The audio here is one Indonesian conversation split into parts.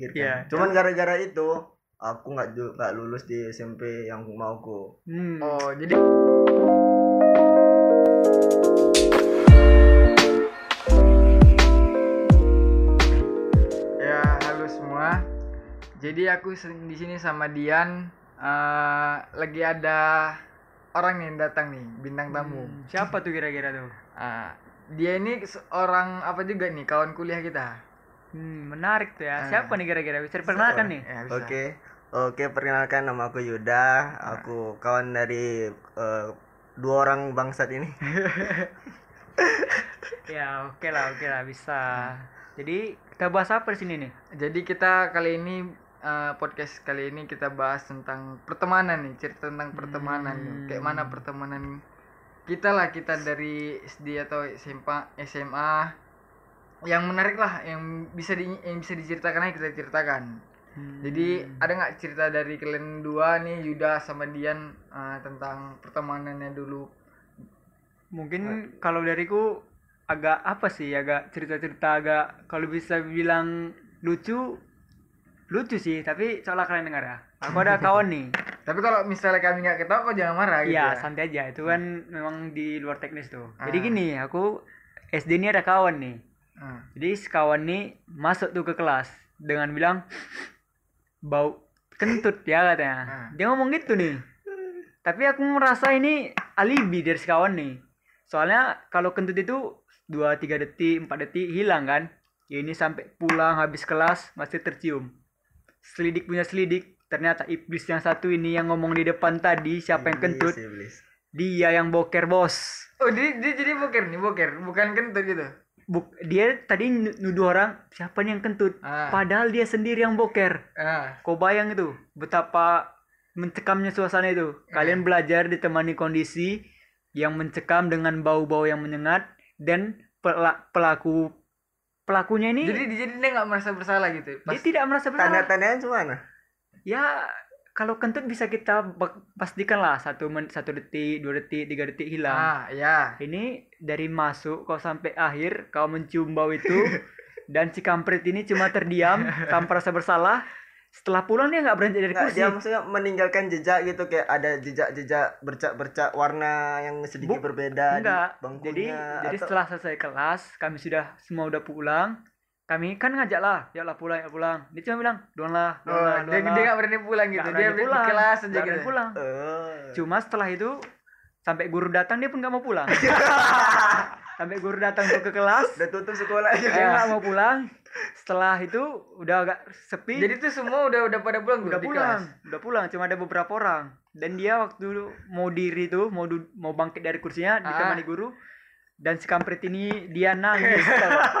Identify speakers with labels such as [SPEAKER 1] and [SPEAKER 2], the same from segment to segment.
[SPEAKER 1] pikirkan.
[SPEAKER 2] Iya.
[SPEAKER 1] Cuman gara-gara itu aku nggak nggak lulus di SMP yang mauku.
[SPEAKER 2] Hmm.
[SPEAKER 3] Oh, jadi Ya, halo semua. Jadi aku sering di sini sama Dian eh, lagi ada orang nih datang nih, bintang tamu.
[SPEAKER 2] Hmm, Siapa tuh kira-kira tuh?
[SPEAKER 3] Ah, dia ini seorang apa juga nih, kawan kuliah kita.
[SPEAKER 2] Hmm, menarik tuh ya.
[SPEAKER 3] Ah.
[SPEAKER 2] Siapa nih kira-kira? Bisa diperkenalkan nih?
[SPEAKER 3] Ya, bisa.
[SPEAKER 1] Oke. Oke, perkenalkan nama aku Yuda. Aku kawan dari eh, dua orang bangsat ini.
[SPEAKER 2] Ya, oke lah, oke lah bisa. Jadi kita bahas apa di sini nih?
[SPEAKER 3] Jadi kita kali ini eh, podcast kali ini kita bahas tentang pertemanan nih, cerita tentang pertemanan nih.
[SPEAKER 2] Hmm.
[SPEAKER 3] Kayak mana pertemanan kita lah kita dari SD atau SMA SMA yang menarik lah yang bisa di yang bisa diceritakan aja kita ceritakan.
[SPEAKER 2] Hmm.
[SPEAKER 3] Jadi ada nggak cerita dari kalian dua nih Yuda sama Dian eh, tentang pertemanannya dulu?
[SPEAKER 2] mungkin kalau dariku agak apa sih? Agak cerita-cerita agak kalau bisa bilang lucu lucu sih, tapi seolah kalian dengar ya. Aku ada kawan nih.
[SPEAKER 3] Tapi kalau misalnya kami nggak ketawa kok jangan marah gitu
[SPEAKER 2] Iya,
[SPEAKER 3] ya.
[SPEAKER 2] santai aja. Itu kan memang di luar teknis tuh. Jadi
[SPEAKER 3] Ah.
[SPEAKER 2] gini, aku SD ini ada kawan nih.
[SPEAKER 3] Ah.
[SPEAKER 2] Jadi si kawan nih masuk tuh ke kelas dengan bilang bau kentut ya katanya.
[SPEAKER 3] Ah.
[SPEAKER 2] Dia ngomong gitu nih. Tapi aku merasa ini alibi dari si kawan nih. Soalnya kalau kentut itu 2 3 detik, 4 detik hilang kan. Ini sampai pulang habis kelas masih tercium. Selidik punya selidik, ternyata iblis yang satu ini yang ngomong di depan tadi siapa yang kentut,
[SPEAKER 1] Iblis, iblis.
[SPEAKER 2] dia yang boker bos.
[SPEAKER 3] Oh, dia, dia jadi boker nih, boker, bukan kentut gitu.
[SPEAKER 2] Buk, dia tadi nuduh orang siapa nih yang kentut
[SPEAKER 3] Ah.
[SPEAKER 2] padahal dia sendiri yang boker
[SPEAKER 3] Ah.
[SPEAKER 2] kau bayang itu betapa mencekamnya suasana itu kalian belajar ditemani kondisi yang mencekam dengan bau-bau yang menyengat dan pela- pelaku pelakunya ini
[SPEAKER 3] Jadi jadi dia nggak merasa bersalah gitu.
[SPEAKER 2] dia tidak merasa bersalah
[SPEAKER 1] Tanda-tandanya gimana?
[SPEAKER 2] ya kalau kentut bisa kita pastikan lah satu men- satu detik dua detik tiga detik hilang.
[SPEAKER 3] Ah, ya.
[SPEAKER 2] ini dari masuk kau sampai akhir kau mencium bau itu dan si kampret ini cuma terdiam tanpa rasa bersalah. Setelah pulang dia nggak beranjak dari kursi.
[SPEAKER 1] dia maksudnya meninggalkan jejak gitu kayak ada jejak-jejak bercak-bercak warna yang sedikit
[SPEAKER 2] Bu-
[SPEAKER 1] berbeda
[SPEAKER 2] enggak
[SPEAKER 1] di bangkunya
[SPEAKER 2] jadi jadi
[SPEAKER 1] atau-
[SPEAKER 2] setelah selesai kelas kami sudah semua udah pulang kami kan ngajak lah ya lah pulang ya pulang. Dia cuma bilang doang lah
[SPEAKER 3] Oh,
[SPEAKER 2] doang lah
[SPEAKER 3] dia,
[SPEAKER 2] doang
[SPEAKER 3] dia
[SPEAKER 2] lah
[SPEAKER 3] nggak berani pulang gitu.
[SPEAKER 2] Nggak
[SPEAKER 3] dia
[SPEAKER 2] berani
[SPEAKER 3] di
[SPEAKER 2] pulang
[SPEAKER 3] kelas aja gitu.
[SPEAKER 2] pulang.
[SPEAKER 1] Eh.
[SPEAKER 2] cuma setelah itu sampai guru datang dia pun nggak mau pulang. Sampai guru datang tuh ke kelas
[SPEAKER 1] udah tutup sekolah
[SPEAKER 2] dia nggak mau pulang. Setelah itu udah agak sepi.
[SPEAKER 3] Jadi tuh semua udah udah pada pulang
[SPEAKER 2] udah pulang
[SPEAKER 3] kelas.
[SPEAKER 2] udah pulang. Cuma ada beberapa orang. Dan dia waktu mau diri tuh mau mau bangkit dari kursinya ditemani guru dan si kampret ini dia nangis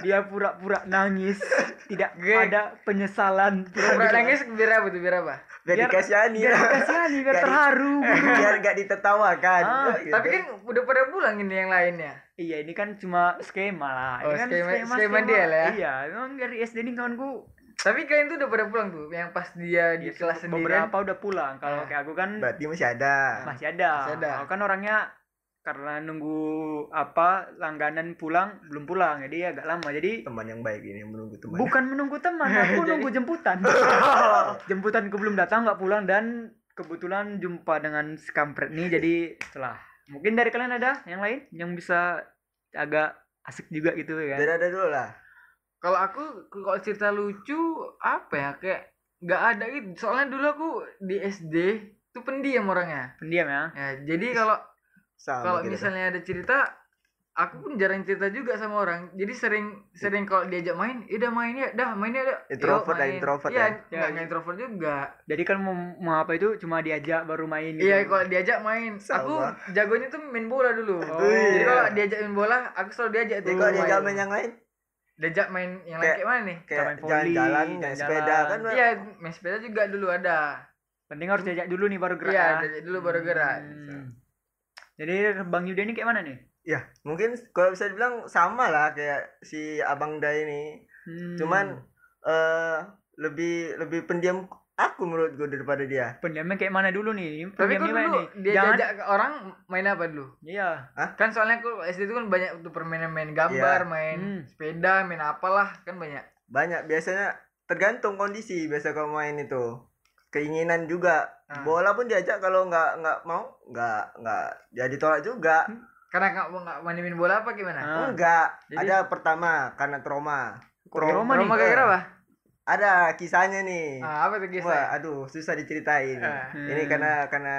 [SPEAKER 2] dia pura-pura nangis tidak
[SPEAKER 3] Geng.
[SPEAKER 2] ada penyesalan
[SPEAKER 3] Pura-pura nangis biar apa tuh? Biar apa?
[SPEAKER 1] biar
[SPEAKER 2] biar
[SPEAKER 1] dikasihani
[SPEAKER 2] biar dikasihani biar
[SPEAKER 1] di-
[SPEAKER 2] terharu
[SPEAKER 1] biar gak ditertawakan
[SPEAKER 2] Ah,
[SPEAKER 1] Gitu.
[SPEAKER 3] Tapi kan udah pada pulang ini yang lainnya.
[SPEAKER 2] iya ini kan cuma skema lah
[SPEAKER 3] Oh,
[SPEAKER 2] ini kan
[SPEAKER 3] skema- skema dia lah ya.
[SPEAKER 2] iya memang dari SD ini kawanku
[SPEAKER 3] Tapi kalian tuh udah pada pulang tuh, yang pas dia di
[SPEAKER 2] ya,
[SPEAKER 3] kelas sendirian.
[SPEAKER 2] beberapa udah pulang kalau
[SPEAKER 3] Ah.
[SPEAKER 2] kayak aku kan
[SPEAKER 1] berarti masih ada
[SPEAKER 2] masih ada.
[SPEAKER 3] Masih ada.
[SPEAKER 2] Kan orangnya karena nunggu apa langganan pulang belum pulang. Jadi agak lama. Jadi
[SPEAKER 1] teman yang baik ini menunggu teman.
[SPEAKER 2] Bukan menunggu teman aku
[SPEAKER 3] Jadi-
[SPEAKER 2] nunggu jemputan jemputan. Ku belum datang nggak pulang dan kebetulan jumpa dengan si kampret nih. Jadi setelah mungkin dari kalian ada yang lain yang bisa agak asik juga gitu ya kan?
[SPEAKER 1] Biar ada dulu lah.
[SPEAKER 3] Kalau aku kalau cerita lucu apa ya? Kayak nggak ada gitu. Soalnya dulu aku di SD tuh pendiam orangnya.
[SPEAKER 2] pendiam ya?
[SPEAKER 3] Ya, jadi kalau kalau
[SPEAKER 1] kita.
[SPEAKER 3] misalnya ada cerita aku pun jarang cerita juga sama orang jadi sering sering kalau diajak main udah main ya dah main ya dah
[SPEAKER 1] Introvert lah,
[SPEAKER 3] main."
[SPEAKER 1] introvert
[SPEAKER 3] iya
[SPEAKER 1] ya.
[SPEAKER 3] nggak
[SPEAKER 2] Ya,
[SPEAKER 3] nggak introvert juga
[SPEAKER 2] jadi kan mau, mau apa itu cuma diajak baru main gitu
[SPEAKER 3] iya kalau diajak main aku
[SPEAKER 1] Sama.
[SPEAKER 3] jagonya tuh main bola dulu
[SPEAKER 2] Oh,
[SPEAKER 3] jadi
[SPEAKER 1] iya.
[SPEAKER 3] kalau diajak main bola aku selalu diajak
[SPEAKER 1] Jadi
[SPEAKER 3] tuh
[SPEAKER 1] kalau
[SPEAKER 3] main.
[SPEAKER 1] dia main yang lain
[SPEAKER 3] diajak main yang lain
[SPEAKER 1] Kayak-
[SPEAKER 3] mana nih
[SPEAKER 1] kayak
[SPEAKER 2] main
[SPEAKER 1] jalan-jalan
[SPEAKER 2] jalan-jalan.
[SPEAKER 1] sepeda kan
[SPEAKER 3] iya main sepeda juga dulu ada
[SPEAKER 2] penting harus diajak dulu nih baru gerak
[SPEAKER 3] iya
[SPEAKER 2] ya.
[SPEAKER 3] diajak dulu baru gerak
[SPEAKER 2] Hmm. Jadi Bang Yuda ini kayak mana nih?
[SPEAKER 1] ya mungkin kalau bisa dibilang sama lah kayak si abang Dai ini
[SPEAKER 2] Hmm.
[SPEAKER 1] cuman eh lebih lebih pendiam aku menurut gue daripada dia
[SPEAKER 2] pendiamnya kayak mana dulu nih?
[SPEAKER 3] tapi
[SPEAKER 2] Pendiamnya
[SPEAKER 3] kok
[SPEAKER 2] mana
[SPEAKER 3] dulu
[SPEAKER 2] nih?
[SPEAKER 3] dia
[SPEAKER 2] Jangan
[SPEAKER 3] ajak ke orang main apa dulu
[SPEAKER 2] Iya.
[SPEAKER 3] kan soalnya aku SD itu kan banyak tuh permainan main gambar
[SPEAKER 1] Iya.
[SPEAKER 3] main
[SPEAKER 2] Hmm.
[SPEAKER 3] sepeda main apalah kan banyak
[SPEAKER 1] banyak biasanya tergantung kondisi biasa kalau main itu keinginan juga
[SPEAKER 3] Ah.
[SPEAKER 1] bola pun diajak kalau nggak nggak mau nggak nggak ya ditolak juga
[SPEAKER 3] Karena nggak mau nggak mainin bola apa gimana?
[SPEAKER 2] Ah.
[SPEAKER 1] enggak
[SPEAKER 3] Jadi-
[SPEAKER 1] ada pertama karena trauma
[SPEAKER 2] trauma nih?
[SPEAKER 3] Trauma gara-gara apa?
[SPEAKER 1] ada kisahnya nih
[SPEAKER 3] Ah, apa tuh
[SPEAKER 1] Wah,
[SPEAKER 3] kisah?
[SPEAKER 1] aduh susah diceritain
[SPEAKER 3] Ah.
[SPEAKER 1] ini
[SPEAKER 2] Hmm.
[SPEAKER 1] karena karena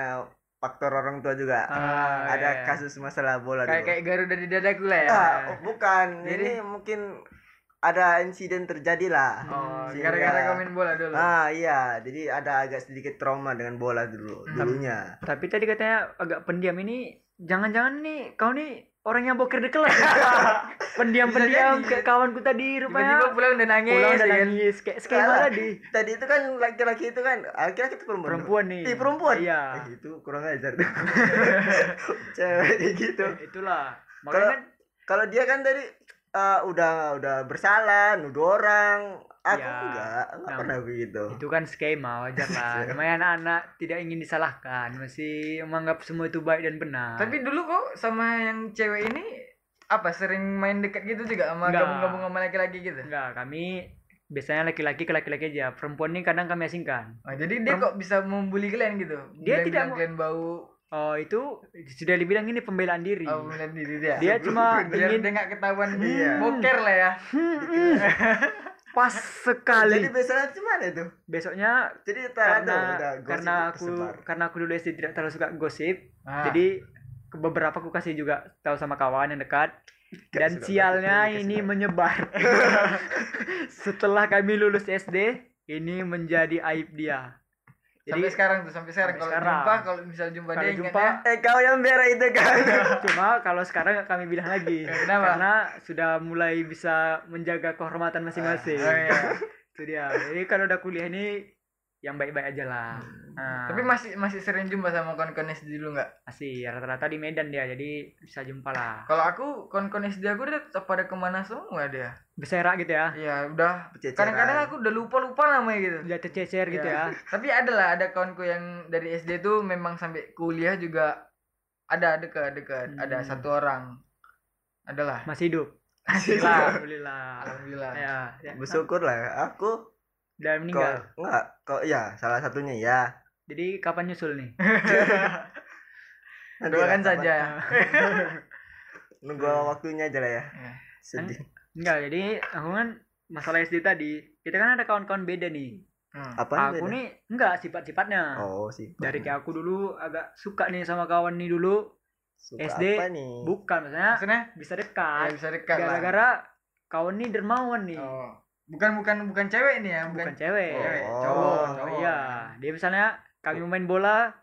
[SPEAKER 1] faktor orang tua juga
[SPEAKER 3] Ah,
[SPEAKER 1] ada
[SPEAKER 3] iya.
[SPEAKER 1] kasus masalah bola
[SPEAKER 3] kayak
[SPEAKER 1] dulu.
[SPEAKER 3] kayak Garuda di dadaku lah ya.
[SPEAKER 1] Ah, oh, bukan
[SPEAKER 3] Jadi-
[SPEAKER 1] ini mungkin ada insiden terjadi lah
[SPEAKER 3] Oh,
[SPEAKER 1] Sehingga-
[SPEAKER 3] gara-gara kau main bola dulu.
[SPEAKER 1] ah iya jadi ada agak sedikit trauma dengan bola dulu
[SPEAKER 3] Hmm.
[SPEAKER 1] dulunya
[SPEAKER 2] Tapi tadi katanya agak pendiam ini jangan-jangan nih kau nih orang yang boker di kelas. Pendiam-pendiam kayak kawanku tadi
[SPEAKER 3] Tiba-tiba
[SPEAKER 2] rupanya
[SPEAKER 3] pulang udah nangis.
[SPEAKER 2] pulang dan
[SPEAKER 3] ya
[SPEAKER 2] nangis kayak skema tadi.
[SPEAKER 1] tadi itu kan laki-laki itu kan laki-laki itu perempuan
[SPEAKER 2] Perempuan nih.
[SPEAKER 1] Ih, perempuan
[SPEAKER 2] Iya.
[SPEAKER 1] Eh, itu kurang ajar tuh cewek kayak gitu
[SPEAKER 2] Eh, Itulah.
[SPEAKER 1] Kalau-
[SPEAKER 2] Makanya kan
[SPEAKER 1] kalau dia kan tadi eh, udah udah bersalah nuduh orang aku
[SPEAKER 2] Ya,
[SPEAKER 1] enggak enggak
[SPEAKER 2] nah,
[SPEAKER 1] pernah begitu
[SPEAKER 2] itu kan skema wajar lah. Namanya anak-anak tidak ingin disalahkan, masih menganggap semua itu baik dan benar.
[SPEAKER 3] Tapi dulu kok sama yang cewek ini apa sering main dekat gitu juga sama gabung-gabung sama laki-laki gitu.
[SPEAKER 2] enggak, kami biasanya laki-laki ke laki-laki aja. Perempuan ini kadang kami asingkan.
[SPEAKER 3] Oh, jadi dia kok bisa membuli kalian gitu?
[SPEAKER 2] Dia
[SPEAKER 3] Bilang-
[SPEAKER 2] tidak
[SPEAKER 3] kalian bau
[SPEAKER 2] Oh, itu sudah dibilang ini pembelaan diri.
[SPEAKER 3] oh, melihat diri dia.
[SPEAKER 2] Dia cuma ingin
[SPEAKER 3] dia nggak ketahuan
[SPEAKER 1] Iya.
[SPEAKER 3] boker lah ya.
[SPEAKER 2] pas sekali.
[SPEAKER 1] jadi biasanya gimana itu
[SPEAKER 2] Besoknya
[SPEAKER 1] jadi
[SPEAKER 2] karena
[SPEAKER 1] gosip
[SPEAKER 2] karena aku
[SPEAKER 1] tersebar.
[SPEAKER 2] karena aku dulu SD tidak terlalu suka gosip
[SPEAKER 3] Ah.
[SPEAKER 2] jadi beberapa aku kasih juga tahu sama kawan yang dekat dan sialnya ini menyebar setelah kami lulus SD ini menjadi aib dia
[SPEAKER 3] sampai
[SPEAKER 2] jadi
[SPEAKER 3] sekarang tuh sampai sekarang.
[SPEAKER 2] sampai
[SPEAKER 3] kalau jumpa kalau misal jumpa
[SPEAKER 2] Kalau
[SPEAKER 3] dia
[SPEAKER 2] jumpa,
[SPEAKER 3] ingatnya
[SPEAKER 1] eh kau yang berak itu kan
[SPEAKER 2] cuma kalau sekarang kami bilang lagi.
[SPEAKER 3] Kenapa?
[SPEAKER 2] karena sudah mulai bisa menjaga kehormatan masing-masing.
[SPEAKER 3] Oh, iya.
[SPEAKER 2] itu dia. Jadi kalau udah kuliah ini yang baik-baik aja lah Nah,
[SPEAKER 3] Tapi masih masih sering jumpa sama kawan-kawan SD dulu nggak?
[SPEAKER 2] masih rata-rata di Medan dia jadi bisa jumpa lah
[SPEAKER 3] Kalau aku kawan-kawan SD aku udah tetap pada ke mana semua dia.
[SPEAKER 2] beserak gitu ya
[SPEAKER 3] Iya udah. Kadang-kadang aku udah lupa-lupa namanya gitu.
[SPEAKER 2] udah tercecer gitu ya
[SPEAKER 3] Tapi ada lah ada kawanku yang dari SD tuh memang sampai kuliah juga ada dekat-dekat.
[SPEAKER 2] Hmm.
[SPEAKER 3] Ada satu orang. Adalah.
[SPEAKER 2] masih hidup
[SPEAKER 3] Masih
[SPEAKER 2] alhamdulillah
[SPEAKER 3] Alhamdulillah.
[SPEAKER 2] ya, ya.
[SPEAKER 1] bersyukur lah aku
[SPEAKER 2] udah
[SPEAKER 1] kok
[SPEAKER 2] meninggal.
[SPEAKER 1] enggak kok ya salah satunya ya
[SPEAKER 2] jadi kapan nyusul nih?
[SPEAKER 1] Nanti
[SPEAKER 3] Doakan saja.
[SPEAKER 1] nunggu waktunya aja lah ya.
[SPEAKER 3] Ya.
[SPEAKER 1] sedih.
[SPEAKER 2] Enggak jadi aku kan masalah SD tadi kita kan ada kawan-kawan beda nih.
[SPEAKER 3] Hmm.
[SPEAKER 1] apa
[SPEAKER 2] aku nih enggak sifat-sifatnya.
[SPEAKER 1] Oh sih
[SPEAKER 2] dari kayak aku dulu agak suka nih sama kawan nih dulu.
[SPEAKER 1] Suka
[SPEAKER 2] SD,
[SPEAKER 1] apa nih?
[SPEAKER 2] bukan maksudnya
[SPEAKER 3] Maksudnya?
[SPEAKER 2] bisa
[SPEAKER 3] ya,
[SPEAKER 2] dekat
[SPEAKER 3] bisa dekat lah.
[SPEAKER 2] gara-gara kawan nih dermawan nih.
[SPEAKER 3] Oh. Bukan bukan bukan cewek ini ya,
[SPEAKER 2] bukan
[SPEAKER 3] bukan.
[SPEAKER 2] cewek
[SPEAKER 3] cewek,
[SPEAKER 1] Oh.
[SPEAKER 3] cowok,
[SPEAKER 2] Oh,
[SPEAKER 3] cowok.
[SPEAKER 2] iya dia misalnya kami mau main bola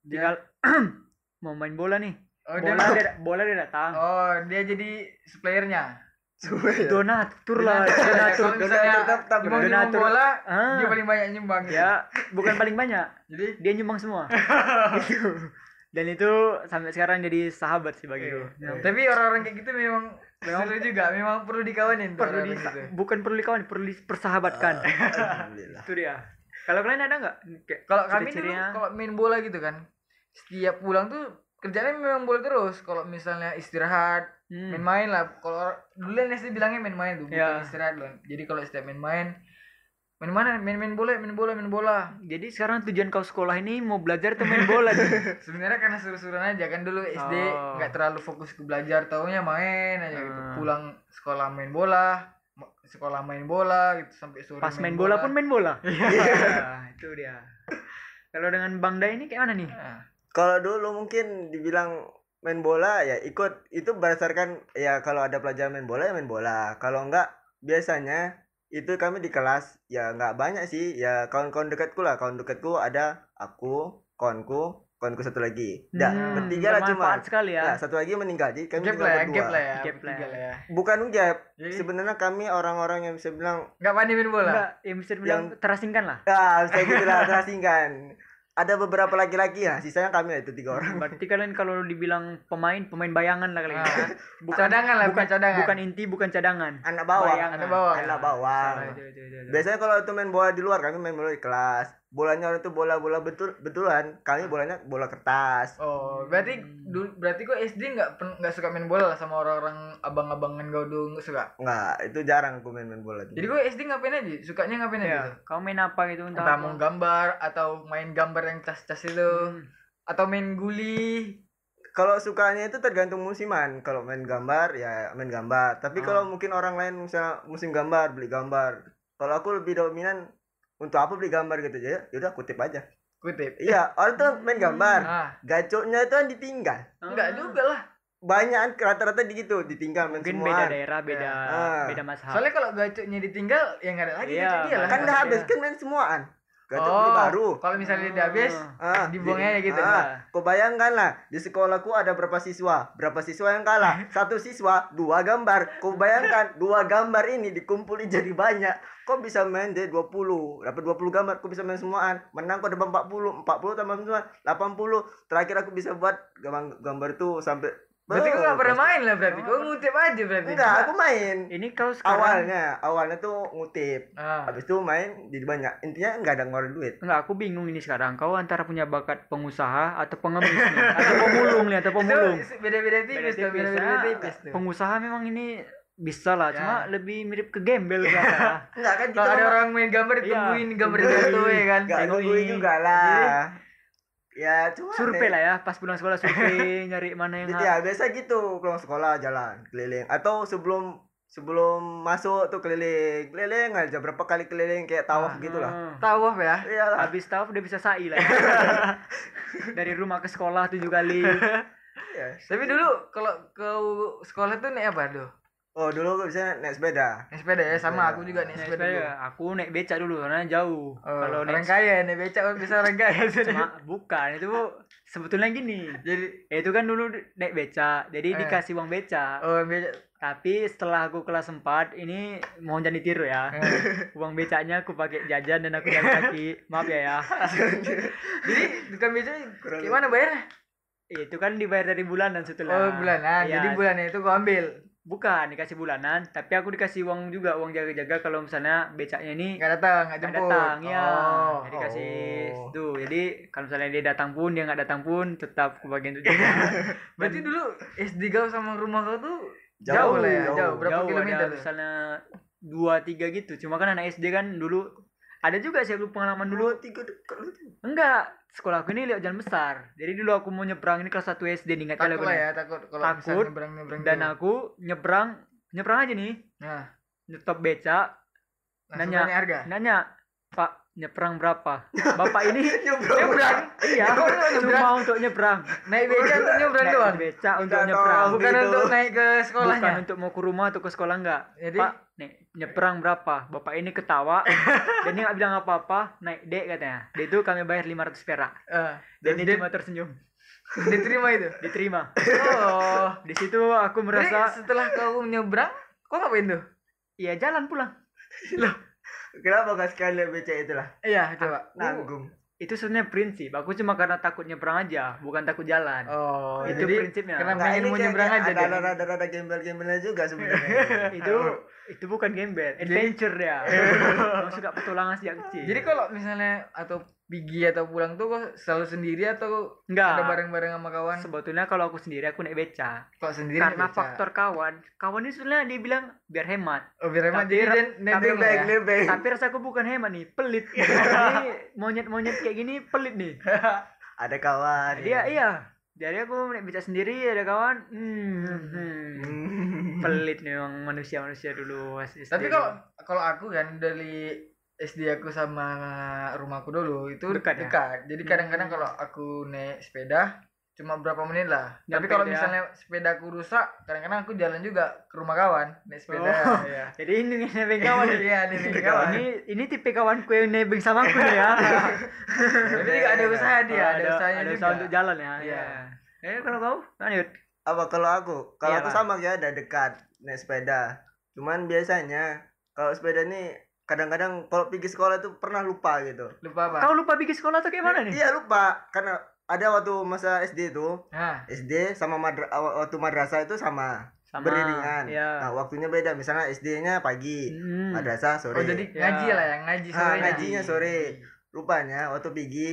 [SPEAKER 3] Dia-
[SPEAKER 2] tinggal mau main bola nih
[SPEAKER 3] Oh, dia
[SPEAKER 2] bola dia, bola dia datang
[SPEAKER 3] Oh, dia jadi playernya.
[SPEAKER 2] donatur lah donatur
[SPEAKER 3] nyumbang
[SPEAKER 2] donatur.
[SPEAKER 3] bola,
[SPEAKER 2] Ah.
[SPEAKER 3] dia paling banyak nyumbang. gitu.
[SPEAKER 2] ya bukan paling banyak
[SPEAKER 3] Jadi
[SPEAKER 2] dia nyumbang semua gitu dan itu sampai sekarang jadi sahabat sih bagiku
[SPEAKER 3] Iya. Tapi orang-orang kayak gitu memang
[SPEAKER 2] Memang-
[SPEAKER 3] seru juga, memang perlu dikawanin tuh
[SPEAKER 2] perlu di
[SPEAKER 3] gitu.
[SPEAKER 2] bukan perlu dikawan perlu dipersahabatkan
[SPEAKER 1] alhamdulillah
[SPEAKER 2] itu dia kalau kalian ada nggak Kayak
[SPEAKER 3] Kalau kami dulu kalau main bola gitu kan, setiap pulang tuh kerjanya memang bola terus. Kalau misalnya istirahat,
[SPEAKER 2] Hmm.
[SPEAKER 3] main-main lah. Kalau dulu SD bilangnya main-main tuh, bukan
[SPEAKER 2] Ya.
[SPEAKER 3] istirahat loh. Jadi kalau setiap main-main, main mana? Main-main bola, main bola, main bola.
[SPEAKER 2] jadi sekarang tujuan kau sekolah ini mau belajar atau main bola
[SPEAKER 3] Sebenarnya karena seru-seruan aja kan dulu SD
[SPEAKER 2] Oh.
[SPEAKER 3] nggak terlalu fokus ke belajar, taunya main aja gitu.
[SPEAKER 2] Hmm.
[SPEAKER 3] Pulang sekolah main bola, sekolah main bola gitu sampai sore.
[SPEAKER 2] pas main bola pun main bola Iya, itu dia kalau dengan Bang Dai ini kayak mana nih
[SPEAKER 3] Nah,
[SPEAKER 1] kalau dulu mungkin dibilang main bola ya ikut itu berdasarkan ya kalau ada pelajaran main bola ya main bola kalau enggak biasanya itu kami di kelas ya nggak banyak sih. Ya kawan-kawan dekatku lah. Kawan dekatku ada aku kawanku kawanku satu lagi. Ya
[SPEAKER 2] Hmm,
[SPEAKER 1] bertiga lah cuma.
[SPEAKER 2] sekali ya.
[SPEAKER 1] Ya satu lagi meninggal. Jadi kami
[SPEAKER 3] gap
[SPEAKER 1] tinggal
[SPEAKER 3] lah ya,
[SPEAKER 1] berdua
[SPEAKER 3] gap lah ya,
[SPEAKER 2] Gap lah ya.
[SPEAKER 3] lah ya.
[SPEAKER 1] bukan gap sebenarnya kami orang-orang yang bisa bilang
[SPEAKER 3] Nggak pandai main bola.
[SPEAKER 2] enggak yang bisa terasingkan lah.
[SPEAKER 1] Ah bisa dibilang terasingkan ada beberapa laki-laki ya sisanya kami lah itu tiga orang
[SPEAKER 2] berarti kalian kalau dibilang pemain pemain bayangan lah kalian
[SPEAKER 3] Ah.
[SPEAKER 2] bukan
[SPEAKER 3] Cadangan lah,
[SPEAKER 2] bukan
[SPEAKER 3] bukan cadangan.
[SPEAKER 2] bukan inti bukan cadangan
[SPEAKER 1] anak
[SPEAKER 2] Bayangan.
[SPEAKER 3] Anak bawang.
[SPEAKER 1] anak
[SPEAKER 2] itu.
[SPEAKER 1] biasanya kalau itu main bola di luar kami main bola di kelas bolanya orang itu bola-bola betul betulan kami bolanya bola kertas
[SPEAKER 3] Oh, berarti dulu berarti kok SD nggak pen- nggak suka main bola lah sama orang-orang abang-abangan kau dulu nggak suka.
[SPEAKER 1] nggak itu jarang aku main-main bola tuh.
[SPEAKER 3] Jadi kok SD ngapain aja? Sukanya ngapain aja?
[SPEAKER 2] ya
[SPEAKER 3] tuh?
[SPEAKER 2] kau main apa gitu entah
[SPEAKER 3] Entah mau gambar atau main gambar yang cas-cas itu
[SPEAKER 2] Hmm.
[SPEAKER 3] atau main guli.
[SPEAKER 1] kalau sukanya itu tergantung musiman kalau main gambar ya main gambar tapi
[SPEAKER 3] Ah.
[SPEAKER 1] kalau mungkin orang lain misalnya musim gambar beli gambar kalau aku lebih dominan untuk apa beli gambar gitu? Ya yaudah kutip aja.
[SPEAKER 3] Kutip.
[SPEAKER 1] iya orang tuh main gambar.
[SPEAKER 3] Ah,
[SPEAKER 1] gacoknya itu kan ditinggal.
[SPEAKER 3] Enggak juga lah.
[SPEAKER 1] banyak kan rata-rata di gitu ditinggal main
[SPEAKER 2] mungkin
[SPEAKER 1] semua.
[SPEAKER 2] beda daerah beda
[SPEAKER 1] Ah.
[SPEAKER 2] beda mazhab.
[SPEAKER 3] Soalnya kalau gacoknya ditinggal ya nggak ada lagi
[SPEAKER 2] Iya,
[SPEAKER 3] dia lah.
[SPEAKER 1] kan udah habis kan main semuaan beli
[SPEAKER 3] Oh,
[SPEAKER 1] baru
[SPEAKER 3] Kalau misalnya dia habis,
[SPEAKER 1] Ah,
[SPEAKER 3] dibuangnya
[SPEAKER 1] di-
[SPEAKER 3] gitu.
[SPEAKER 1] Ah, kau bayangkan lah di sekolahku ada berapa siswa, berapa siswa yang kalah? Satu siswa, dua gambar. Kau bayangkan dua gambar ini dikumpulin jadi banyak. Kau bisa main deh 20, dapat 20 gambar, kau bisa main semuaan. Menang kau dapat 40, 40 tambah semua 80. Terakhir aku bisa buat gambar, gambar itu sampai
[SPEAKER 3] Berarti kau nggak pernah main lah berarti. Kau ngutip aja berarti.
[SPEAKER 1] Enggak, aku main.
[SPEAKER 2] ini kau sekarang
[SPEAKER 1] Awalnya, awalnya tuh ngutip.
[SPEAKER 3] Ah.
[SPEAKER 1] Habis itu main jadi banyak. Intinya enggak ada ngeluarin duit.
[SPEAKER 2] Enggak, aku bingung ini sekarang. Kau antara punya bakat pengusaha atau pengemis nih, atau pemulung nih, atau pemulung.
[SPEAKER 3] Itu beda-beda tipis beda-beda
[SPEAKER 2] ya.
[SPEAKER 3] tipis tuh.
[SPEAKER 2] Pengusaha memang ini bisa lah,
[SPEAKER 3] Ya.
[SPEAKER 2] cuma lebih mirip ke gembel biasa.
[SPEAKER 1] Enggak kan
[SPEAKER 3] Kalau ada orang main gambar
[SPEAKER 2] Iya.
[SPEAKER 3] ditungguin gambar jatuh ya kan.
[SPEAKER 1] Enggak juga lah. Ya, cuma
[SPEAKER 2] survei lah ya, pas pulang sekolah survei nyari mana yang
[SPEAKER 1] Jadi ya biasa gitu pulang sekolah jalan keliling atau sebelum sebelum masuk tuh keliling keliling aja berapa kali keliling kayak tawaf
[SPEAKER 2] Ah.
[SPEAKER 1] gitu lah.
[SPEAKER 3] Tawaf ya.
[SPEAKER 1] Iyalah.
[SPEAKER 2] Habis tahu udah bisa sa'i lah. ya. Dari rumah ke sekolah tujuh kali.
[SPEAKER 1] Iya.
[SPEAKER 3] Tapi dulu kalau kau sekolah tuh naik apa tuh?
[SPEAKER 1] Oh dulu gue bisa naik sepeda.
[SPEAKER 3] Naik sepeda ya sama
[SPEAKER 1] Sepeda.
[SPEAKER 3] aku juga naik
[SPEAKER 2] Naik
[SPEAKER 3] sepeda.
[SPEAKER 2] sepeda,
[SPEAKER 3] dulu.
[SPEAKER 2] aku naik becak dulu karena jauh.
[SPEAKER 3] Oh,
[SPEAKER 2] Kalau
[SPEAKER 3] orang
[SPEAKER 2] naik
[SPEAKER 3] kaya naik becak kan bisa orang kaya.
[SPEAKER 2] cuma bukan itu sebetulnya gini.
[SPEAKER 3] Jadi
[SPEAKER 2] Ya, itu kan dulu naik becak, jadi
[SPEAKER 3] Eh.
[SPEAKER 2] dikasih uang becak.
[SPEAKER 3] oh becak
[SPEAKER 2] Tapi setelah aku kelas 4 ini mau jadi tiru ya.
[SPEAKER 3] Eh.
[SPEAKER 2] Uang becaknya aku pakai jajan dan aku jalan kaki. Maaf ya ya.
[SPEAKER 3] Jadi bukan becak gimana bayarnya?
[SPEAKER 2] Itu kan dibayar dari bulanan setelah.
[SPEAKER 3] Oh bulanan.
[SPEAKER 2] Iya.
[SPEAKER 3] Jadi bulannya itu gua ambil.
[SPEAKER 2] Bukan dikasih bulanan, tapi aku dikasih uang juga uang jaga-jaga kalau misalnya becaknya ini
[SPEAKER 3] Nggak datang, nggak jemput.
[SPEAKER 2] datang ya.
[SPEAKER 3] Oh.
[SPEAKER 2] Jadi kasih
[SPEAKER 1] Oh.
[SPEAKER 2] tuh. Jadi kalau misalnya dia datang pun dia nggak datang pun tetap kebagian untuk jaga.
[SPEAKER 3] Berarti dulu SD kau sama rumah kau tuh
[SPEAKER 1] Jauh,
[SPEAKER 3] jauh, lah ya,
[SPEAKER 1] jauh.
[SPEAKER 3] jauh. Berapa
[SPEAKER 2] Jauh,
[SPEAKER 3] kilometer
[SPEAKER 2] ada
[SPEAKER 3] tuh?
[SPEAKER 2] misalnya dua tiga gitu. Cuma kan anak SD kan dulu ada juga sih aku pengalaman dulu
[SPEAKER 1] tiga dekat lu.
[SPEAKER 2] Enggak, sekolah aku ini lewat jalan besar. Jadi dulu aku mau nyebrang ini kelas 1 SD nih, ingat kali
[SPEAKER 3] Takut
[SPEAKER 2] aku
[SPEAKER 3] ya, takut kalau
[SPEAKER 2] Takut.
[SPEAKER 3] misalnya nyebrang-nyebrang
[SPEAKER 2] Dan
[SPEAKER 3] tuh.
[SPEAKER 2] aku nyebrang, nyebrang aja nih,
[SPEAKER 3] Nah,
[SPEAKER 2] nyetop becak,
[SPEAKER 3] langsung
[SPEAKER 2] Nanya.
[SPEAKER 3] harga.
[SPEAKER 2] nanya, Pak, nyebrang berapa? Bapak ini
[SPEAKER 3] Nyebrang.
[SPEAKER 2] iya,
[SPEAKER 3] nyebrang?
[SPEAKER 2] cuma untuk nyebrang.
[SPEAKER 3] Naik becak untuk nyebrang
[SPEAKER 2] Naik
[SPEAKER 3] doang.
[SPEAKER 2] becak untuk
[SPEAKER 1] Minta
[SPEAKER 2] nyebrang.
[SPEAKER 3] Bukan
[SPEAKER 1] gitu.
[SPEAKER 3] untuk naik ke sekolahnya.
[SPEAKER 2] Bukan untuk mau ke rumah atau ke sekolah enggak.
[SPEAKER 3] Jadi?
[SPEAKER 2] Pak, nih nyebrang berapa? Bapak ini ketawa dan dia nggak bilang apa-apa, naik dek katanya. Dia itu kami bayar 500 perak.
[SPEAKER 3] Eh,
[SPEAKER 2] Dan
[SPEAKER 3] dan
[SPEAKER 2] dia cuma tersenyum.
[SPEAKER 3] diterima itu.
[SPEAKER 2] Diterima.
[SPEAKER 3] Oh.
[SPEAKER 2] Di situ aku
[SPEAKER 3] Merasa
[SPEAKER 2] merasa
[SPEAKER 3] setelah kau nyebrang, kau ngapain tuh?
[SPEAKER 2] Iya jalan pulang.
[SPEAKER 1] Kenapa gak sekali lihat becak itulah?
[SPEAKER 3] Iya, coba.
[SPEAKER 1] Nanggung.
[SPEAKER 2] Itu sebenarnya prinsip. Aku cuma karena takut nyebrang aja, bukan takut jalan.
[SPEAKER 3] Oh,
[SPEAKER 2] Itu
[SPEAKER 3] jadi
[SPEAKER 2] prinsipnya.
[SPEAKER 3] Karena
[SPEAKER 1] Nggak,
[SPEAKER 3] pengen mau nyebrang aja
[SPEAKER 1] ada ada ada ada gembel-gembelnya juga sebenarnya.
[SPEAKER 2] itu itu bukan gembel, adventure ya. Aku suka petualangan sejak kecil.
[SPEAKER 3] Jadi kalau misalnya atau pergi atau pulang tuh kok selalu sendiri atau
[SPEAKER 2] enggak.
[SPEAKER 3] ada bareng-bareng sama kawan?
[SPEAKER 2] Sebetulnya kalau aku sendiri aku naik beca.
[SPEAKER 3] Kok sendiri
[SPEAKER 2] Karena
[SPEAKER 3] beca?
[SPEAKER 2] faktor kawan. Kawan ini sebenarnya dia bilang biar hemat.
[SPEAKER 3] Oh, biar hemat
[SPEAKER 2] Tapi
[SPEAKER 3] jadi dan
[SPEAKER 2] tapi
[SPEAKER 1] Lebih
[SPEAKER 3] ya.
[SPEAKER 1] lebih.
[SPEAKER 2] Tapi rasaku bukan hemat nih, pelit. Ini monyet-monyet kayak gini pelit nih.
[SPEAKER 1] Ada kawan.
[SPEAKER 2] Dia iya. Jadi aku naik beca sendiri ada kawan. Hmm, hmm.
[SPEAKER 1] Hmm.
[SPEAKER 2] pelit nih memang manusia-manusia dulu.
[SPEAKER 3] Tapi kalau kalau aku kan dari SD aku sama rumahku dulu itu
[SPEAKER 2] Dekat
[SPEAKER 3] dekat.
[SPEAKER 2] ya?
[SPEAKER 3] Jadi kadang-kadang
[SPEAKER 2] Hmm.
[SPEAKER 3] kalau aku naik sepeda cuma berapa menit lah. Tapi
[SPEAKER 2] Nyampe
[SPEAKER 3] kalau
[SPEAKER 2] itu ya?
[SPEAKER 3] misalnya sepedaku rusak, kadang-kadang aku jalan juga ke rumah kawan naik sepeda.
[SPEAKER 2] Oh.
[SPEAKER 3] Iya.
[SPEAKER 2] Jadi ini nih nebeng kawan nih.
[SPEAKER 3] Iya, ini nih kawan.
[SPEAKER 2] Ini ini tipe kawanku yang nebeng sama aku ya.
[SPEAKER 3] Tapi juga ada usaha dia, ada, usahanya
[SPEAKER 2] ada
[SPEAKER 3] juga.
[SPEAKER 2] usaha untuk jalan ya.
[SPEAKER 3] Iya.
[SPEAKER 2] Iya. Eh kalau kau lanjut.
[SPEAKER 1] Apa kalau aku? Kalau
[SPEAKER 2] Iya,
[SPEAKER 1] aku sama ya ada dekat naik sepeda. Cuman biasanya kalau sepeda nih kadang-kadang kalau pergi sekolah tuh pernah lupa gitu.
[SPEAKER 3] Lupa apa?
[SPEAKER 2] Kau lupa bikin sekolah atau kayak mana nih?
[SPEAKER 1] Iya lupa karena ada waktu masa SD itu
[SPEAKER 3] Nah,
[SPEAKER 1] SD sama madra waktu madrasah itu sama,
[SPEAKER 2] Sama.
[SPEAKER 1] beriringan.
[SPEAKER 2] Iya.
[SPEAKER 1] Nah, waktunya beda. Misalnya SD-nya pagi,
[SPEAKER 2] Hmm.
[SPEAKER 1] madrasah sore.
[SPEAKER 3] oh jadi
[SPEAKER 2] Ya.
[SPEAKER 3] ngaji lah ya, ngaji
[SPEAKER 1] Ah,
[SPEAKER 3] sore.
[SPEAKER 1] ngajinya sore. rupanya waktu pergi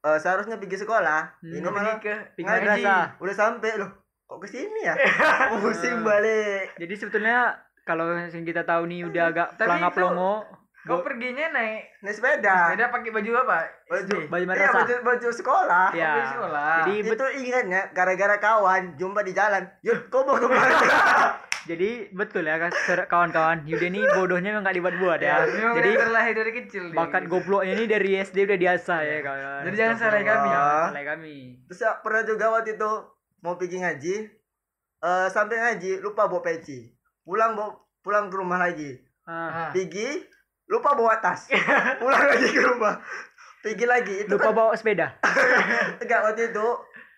[SPEAKER 1] eh, seharusnya pergi sekolah
[SPEAKER 2] Hmm.
[SPEAKER 1] ini malah
[SPEAKER 3] pergi ke
[SPEAKER 2] Pergi
[SPEAKER 1] ngaji
[SPEAKER 2] madrasah.
[SPEAKER 1] udah sampai loh kok ke sini ya pusing balik
[SPEAKER 2] Jadi sebetulnya kalau yang kita tahu nih udah agak
[SPEAKER 3] Tapi
[SPEAKER 2] pelangap
[SPEAKER 3] itu-
[SPEAKER 2] pelongo,
[SPEAKER 3] kau perginya naik
[SPEAKER 1] naik sepeda
[SPEAKER 3] sepeda pakai baju apa
[SPEAKER 1] baju
[SPEAKER 3] SD?
[SPEAKER 2] baju
[SPEAKER 1] iya, baju, baju sekolah
[SPEAKER 2] Ya.
[SPEAKER 3] baju sekolah.
[SPEAKER 2] Jadi
[SPEAKER 1] itu ingatnya gara-gara kawan jumpa di jalan yuk kau mau ke mana
[SPEAKER 2] Jadi betul ya kawan-kawan. Yuda ini bodohnya memang gak dibuat-buat ya.
[SPEAKER 3] memang
[SPEAKER 2] Jadi
[SPEAKER 3] terlahir dari kecil dia,
[SPEAKER 2] bakat
[SPEAKER 3] gitu.
[SPEAKER 2] gobloknya ini dari SD udah diasah ya kawan.
[SPEAKER 3] Jadi jangan salahin kami ya.
[SPEAKER 2] Salah kami.
[SPEAKER 1] terus ya, pernah juga waktu itu mau pergi ngaji eh sampai ngaji lupa bawa peci pulang bawa pulang ke rumah lagi.
[SPEAKER 2] Ah,
[SPEAKER 3] Ah.
[SPEAKER 1] pergi lupa bawa tas. Pulang lagi ke rumah. Pergi lagi. Itu
[SPEAKER 2] lupa
[SPEAKER 1] kan
[SPEAKER 2] bawa sepeda.
[SPEAKER 1] enggak waktu itu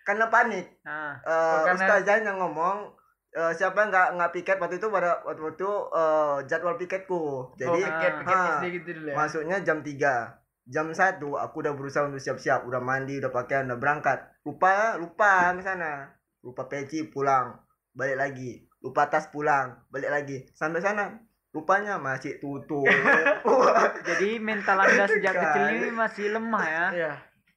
[SPEAKER 1] karena panik.
[SPEAKER 2] Nah,
[SPEAKER 3] Oh, karena-
[SPEAKER 1] ustazahnya ngomong eh, siapa yang nggak nggak piket waktu itu pada waktu itu eh, jadwal piketku. Jadi
[SPEAKER 3] oh, piket, piket
[SPEAKER 1] ah,
[SPEAKER 3] gitu dulu ya.
[SPEAKER 1] masuknya jam 3 jam satu aku udah berusaha untuk siap-siap. Udah mandi udah pakaian udah berangkat. Lupa lupa ke sana. Lupa peci pulang. Balik lagi lupa tas pulang balik lagi sampai sana rupanya masih tutup
[SPEAKER 2] jadi mental anda sejak
[SPEAKER 1] Kan.
[SPEAKER 2] kecil ini masih lemah ya.
[SPEAKER 3] Iya.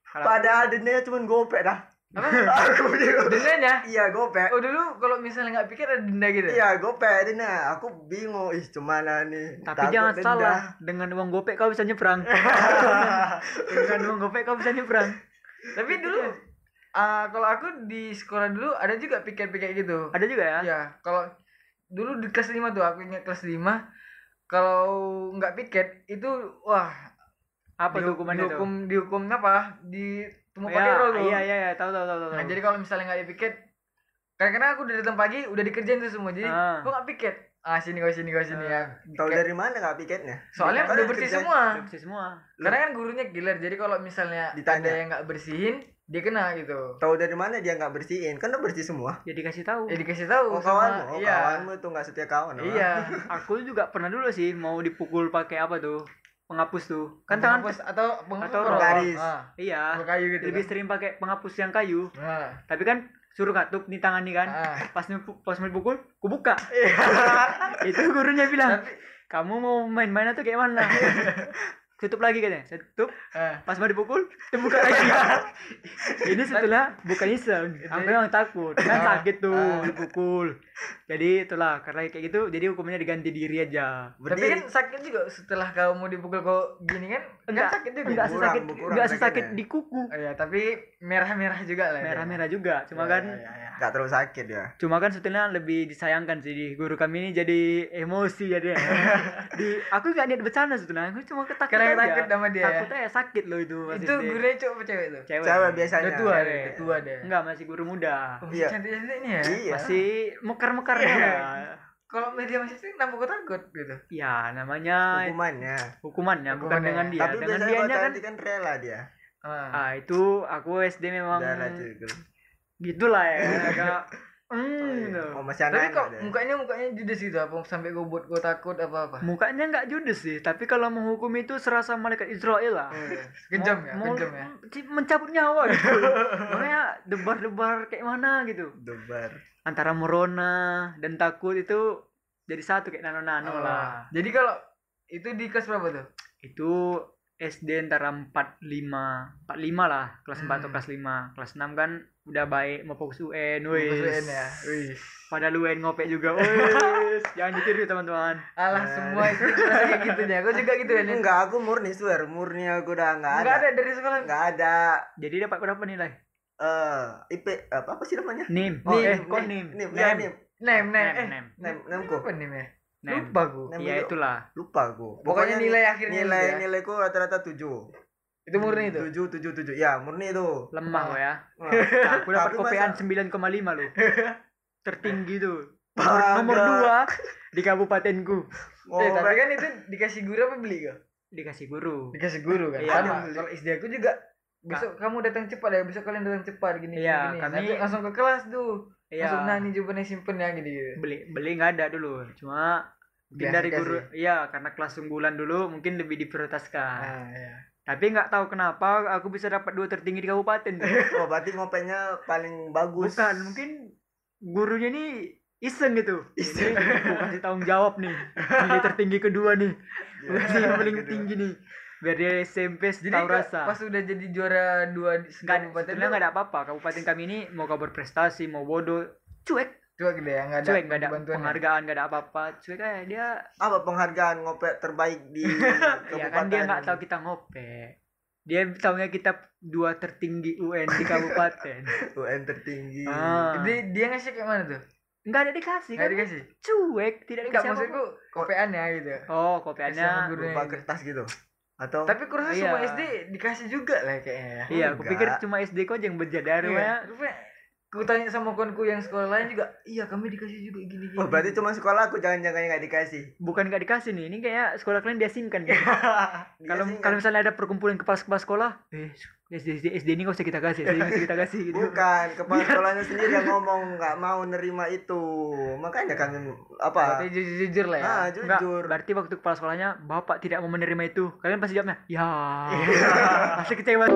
[SPEAKER 2] Kalau-
[SPEAKER 1] padahal dendanya cuma gopek dah
[SPEAKER 3] Apa?
[SPEAKER 1] aku
[SPEAKER 3] Dendanya?
[SPEAKER 1] iya gopek
[SPEAKER 3] Oh dulu kalau misalnya nggak piket ada denda gitu.
[SPEAKER 1] iya gopek denda aku bingung ih cemana nih
[SPEAKER 2] Tapi
[SPEAKER 1] Takut
[SPEAKER 2] jangan
[SPEAKER 1] denda.
[SPEAKER 2] salah, dengan uang gopek kau bisa nyebrang. dengan uang gopek kau bisa nyebrang.
[SPEAKER 3] Tapi dulu ah, kalau aku di sekolah dulu ada juga piket-piket gitu.
[SPEAKER 2] Ada juga ya?
[SPEAKER 3] Iya, kalau dulu di kelas 5 tuh aku ingat kelas 5 kalau nggak piket itu wah
[SPEAKER 2] Apa
[SPEAKER 3] dihu-
[SPEAKER 2] hukumannya tuh?
[SPEAKER 3] dihukum dihukum apa di
[SPEAKER 2] Ya,
[SPEAKER 3] pakai roll tuh.
[SPEAKER 2] iya iya iya, tahu tahu tahu tahu.
[SPEAKER 3] Nah, jadi kalau misalnya nggak ada piket kadang-kadang aku udah datang pagi udah dikerjain tuh semua jadi
[SPEAKER 2] Ah.
[SPEAKER 3] kok nggak piket ah sini kau sini kau sini ya
[SPEAKER 1] tahu
[SPEAKER 3] Piket.
[SPEAKER 1] dari mana nggak piketnya
[SPEAKER 3] soalnya udah bersih semua
[SPEAKER 2] Udah bersih semua.
[SPEAKER 3] karena kan gurunya killer jadi kalau misalnya
[SPEAKER 1] Ditanya.
[SPEAKER 3] ada yang nggak bersihin dia kena gitu
[SPEAKER 1] tahu dari mana dia nggak bersihin kan udah bersih semua
[SPEAKER 2] Ya dikasih tahu.
[SPEAKER 3] ya dikasih tahu
[SPEAKER 1] oh
[SPEAKER 3] sama-
[SPEAKER 1] kawanmu oh
[SPEAKER 3] iya
[SPEAKER 1] kawanmu itu nggak setia kawan oh.
[SPEAKER 3] iya
[SPEAKER 2] Aku juga pernah dulu sih mau dipukul pakai apa tuh? Penghapus tuh. Kan tangan
[SPEAKER 3] penghapus atau penghapus
[SPEAKER 2] atau
[SPEAKER 1] garis.
[SPEAKER 3] ah,
[SPEAKER 2] Iya.
[SPEAKER 3] kayu gitu
[SPEAKER 2] Lebih
[SPEAKER 3] kan.
[SPEAKER 2] sering pakai penghapus yang kayu.
[SPEAKER 3] nah,
[SPEAKER 2] Tapi kan suruh katup nih tangan nih kan.
[SPEAKER 3] ah.
[SPEAKER 2] Pas pas mau dipukul, ku buka. Itu gurunya bilang,
[SPEAKER 3] Tapi-
[SPEAKER 2] "Kamu mau main-main atau kayak mana?" Tutup lagi katanya. Saya tutup,
[SPEAKER 3] ah.
[SPEAKER 2] pas mau dipukul, dibuka lagi. Ini setelah bukan iseng. Aku memang takut. Kan
[SPEAKER 3] Ah,
[SPEAKER 2] sakit tuh
[SPEAKER 3] ah.
[SPEAKER 2] dipukul. Jadi itulah karena kayak gitu jadi hukumnya diganti diri aja.
[SPEAKER 3] tapi
[SPEAKER 1] Berdiri.
[SPEAKER 3] kan sakit juga setelah kau mau dipukul kau gini kan
[SPEAKER 2] Enggak,
[SPEAKER 3] kan sakit juga
[SPEAKER 2] enggak sesakit enggak sesakit
[SPEAKER 1] sakitnya.
[SPEAKER 2] di kuku.
[SPEAKER 3] Oh, iya tapi merah-merah juga lah ya.
[SPEAKER 2] Merah-merah juga. Cuma
[SPEAKER 3] Iya,
[SPEAKER 2] kan
[SPEAKER 3] iya, iya.
[SPEAKER 1] nggak terlalu sakit ya
[SPEAKER 2] cuma kan sebetulnya lebih disayangkan sih di guru kami ini jadi emosi ya dia. di aku nggak niat bercanda sebetulnya. Aku cuma ketakut Aja.
[SPEAKER 3] takut sama dia ya?
[SPEAKER 2] Takut aja sakit loh itu. pas
[SPEAKER 3] itu
[SPEAKER 2] SD.
[SPEAKER 3] gurunya cowok apa cewek tuh
[SPEAKER 2] cewek.
[SPEAKER 1] cewek biasanya
[SPEAKER 3] udah tua deh udah tua deh
[SPEAKER 2] Enggak, masih guru muda.
[SPEAKER 3] oh,
[SPEAKER 1] Iya.
[SPEAKER 3] cantik cantik nih ya
[SPEAKER 1] iya
[SPEAKER 2] Masih mekar-mekarnya. lah.
[SPEAKER 3] kalau media masih sih kenapa kau takut gitu
[SPEAKER 2] ya, namanya
[SPEAKER 1] hukumannya
[SPEAKER 2] hukumannya bukan
[SPEAKER 3] Hukumannya.
[SPEAKER 2] dengan dia.
[SPEAKER 1] tapi
[SPEAKER 2] dengan
[SPEAKER 1] kalau
[SPEAKER 2] kan
[SPEAKER 1] kan rela dia
[SPEAKER 3] ah.
[SPEAKER 2] ah itu aku SD memang gitulah ya agak hmm,
[SPEAKER 1] iya.
[SPEAKER 2] gitu.
[SPEAKER 1] oh masih
[SPEAKER 3] tapi
[SPEAKER 1] anak
[SPEAKER 3] kok mukanya mukanya judes gitu? Apa sampai gue buat gue takut apa apa?
[SPEAKER 2] Mukanya nggak judes sih tapi kalau menghukum itu serasa malaikat Israel lah.
[SPEAKER 3] Kejam ya
[SPEAKER 2] Mau-
[SPEAKER 3] kejam ya.
[SPEAKER 2] mau ci- mencabut nyawa gitu. Makanya debar-debar kayak mana gitu.
[SPEAKER 1] Debar.
[SPEAKER 2] Antara merona dan takut itu jadi satu kayak nano-nano
[SPEAKER 3] Oh.
[SPEAKER 2] lah.
[SPEAKER 3] Jadi kalau itu di kelas berapa tuh?
[SPEAKER 2] Itu SD antara 45 45 lah kelas 4 atau
[SPEAKER 3] Hmm.
[SPEAKER 2] kelas 5 kelas 6 kan udah baik mau fokus UN wis.
[SPEAKER 3] Kelas UN ya? Wih
[SPEAKER 2] pada UN ngopek juga wis. Jangan ditiru teman-teman.
[SPEAKER 3] Alah
[SPEAKER 1] Eh.
[SPEAKER 3] semua itu kayak gitu ya gue juga gitu ya
[SPEAKER 1] enggak aku murni swear. Murni aku udah nggak
[SPEAKER 3] Nggak
[SPEAKER 1] ada.
[SPEAKER 3] ada dari sekolah?
[SPEAKER 1] Nggak ada.
[SPEAKER 2] Jadi dapat berapa nilai?
[SPEAKER 1] Eh IP apa apa sih namanya?
[SPEAKER 2] Nim.
[SPEAKER 1] Oh,
[SPEAKER 2] eh
[SPEAKER 1] nim,
[SPEAKER 2] kok
[SPEAKER 1] nim,
[SPEAKER 2] nim?
[SPEAKER 1] Nim
[SPEAKER 2] Nem.
[SPEAKER 1] nim.
[SPEAKER 3] Nem nem
[SPEAKER 2] Nem,
[SPEAKER 3] eh.
[SPEAKER 2] Nem.
[SPEAKER 1] nem nemku.
[SPEAKER 3] apa nem ya?
[SPEAKER 2] Nem.
[SPEAKER 3] lupa gue
[SPEAKER 1] Nem
[SPEAKER 2] Iya itulah.
[SPEAKER 1] lupa aku
[SPEAKER 3] Pokoknya nilai akhirnya
[SPEAKER 1] nilai
[SPEAKER 3] ya?
[SPEAKER 1] nilaiku rata-rata tujuh
[SPEAKER 3] itu murni itu?
[SPEAKER 1] Tujuh tujuh tujuh. Ya murni itu.
[SPEAKER 2] Lemah kok ya. Aku dapat kopean
[SPEAKER 1] masa-
[SPEAKER 2] 9,5 loh. Tertinggi tuh.
[SPEAKER 1] Bangga.
[SPEAKER 2] nomor dua di kabupatenku.
[SPEAKER 1] Oh,
[SPEAKER 3] eh, tapi kan itu dikasih guru apa beli kok?
[SPEAKER 2] Dikasih guru.
[SPEAKER 3] Dikasih guru kan?
[SPEAKER 2] Iya.
[SPEAKER 3] kalau SD aku juga besok kamu datang cepat ya besok kalian datang cepat gini
[SPEAKER 2] Iya,
[SPEAKER 3] gini,
[SPEAKER 2] kami-
[SPEAKER 3] Nanti langsung ke kelas tuh.
[SPEAKER 2] Iya.
[SPEAKER 3] langsung nah ini jawabannya simpen ya gini gitu
[SPEAKER 2] beli beli nggak ada dulu. Cuma mungkin dari guru. iya karena kelas unggulan dulu mungkin lebih diprioritaskan.
[SPEAKER 3] Ah, iya.
[SPEAKER 2] Tapi nggak tahu kenapa aku bisa dapat dua tertinggi di kabupaten
[SPEAKER 1] oh berarti ngopeknya paling bagus.
[SPEAKER 2] Bukan mungkin gurunya ini iseng gitu. Ini aku kasih tanggung jawab nih. Nilai tertinggi kedua nih. Kasih yang paling
[SPEAKER 1] kedua.
[SPEAKER 2] tinggi nih. Biar dia SMP
[SPEAKER 3] Jadi
[SPEAKER 2] tahu rasa.
[SPEAKER 3] pas udah jadi juara dua di kabupaten
[SPEAKER 2] sebetulnya
[SPEAKER 3] tuh?
[SPEAKER 2] nggak ada apa-apa. Kabupaten kami ini mau kau berprestasi mau bodoh. Cuek
[SPEAKER 3] cuek deh ya nggak ada
[SPEAKER 2] cuek nggak ada
[SPEAKER 3] bantuan
[SPEAKER 2] penghargaan nggak ada apa-apa. Cuek aja dia
[SPEAKER 1] apa penghargaan ngopek terbaik di
[SPEAKER 2] ya kan dia nggak tahu kita ngope dia taunya kita dua tertinggi UN di kabupaten.
[SPEAKER 1] UN tertinggi.
[SPEAKER 2] Ah.
[SPEAKER 3] dia dia ngasih kayak mana tuh?
[SPEAKER 2] Nggak ada dikasih
[SPEAKER 3] nggak
[SPEAKER 2] kan?
[SPEAKER 3] dikasih?
[SPEAKER 2] Cuek tidak
[SPEAKER 3] enggak
[SPEAKER 2] dikasih
[SPEAKER 3] maksudku kopean ya gitu.
[SPEAKER 2] Oh kopiannya
[SPEAKER 3] guru.
[SPEAKER 1] berupa kertas gitu. Atau
[SPEAKER 3] tapi kurasa
[SPEAKER 2] Iya.
[SPEAKER 3] semua SD dikasih juga lah kayaknya ya.
[SPEAKER 2] Iya aku
[SPEAKER 1] Enggak.
[SPEAKER 2] pikir cuma SD kok yang berjadar
[SPEAKER 3] Iya,
[SPEAKER 2] ya
[SPEAKER 3] rupanya ku tanya sama kawanku yang sekolah lain juga iya kami dikasih juga gini gini
[SPEAKER 1] Wah, berarti cuma sekolah aku jangan-jangan yang nggak dikasih?
[SPEAKER 2] Bukan nggak dikasih nih ini kayak sekolah kalian diasingkan gitu. Kalau kalau misalnya ada perkumpulan kepala-kepala sekolah eh SD, SD, SD ini nggak usah kita kasih SD nggak usah kita kasih gitu.
[SPEAKER 1] Bukan kepala sekolahnya sendiri yang ngomong nggak mau nerima itu. Makanya kami apa?
[SPEAKER 3] Berarti jujur jujur lah ya.
[SPEAKER 1] Ah
[SPEAKER 2] Enggak,
[SPEAKER 1] jujur.
[SPEAKER 2] berarti waktu kepala sekolahnya bapak tidak mau menerima itu. Kalian pasti jawabnya ya. Pasti kecewa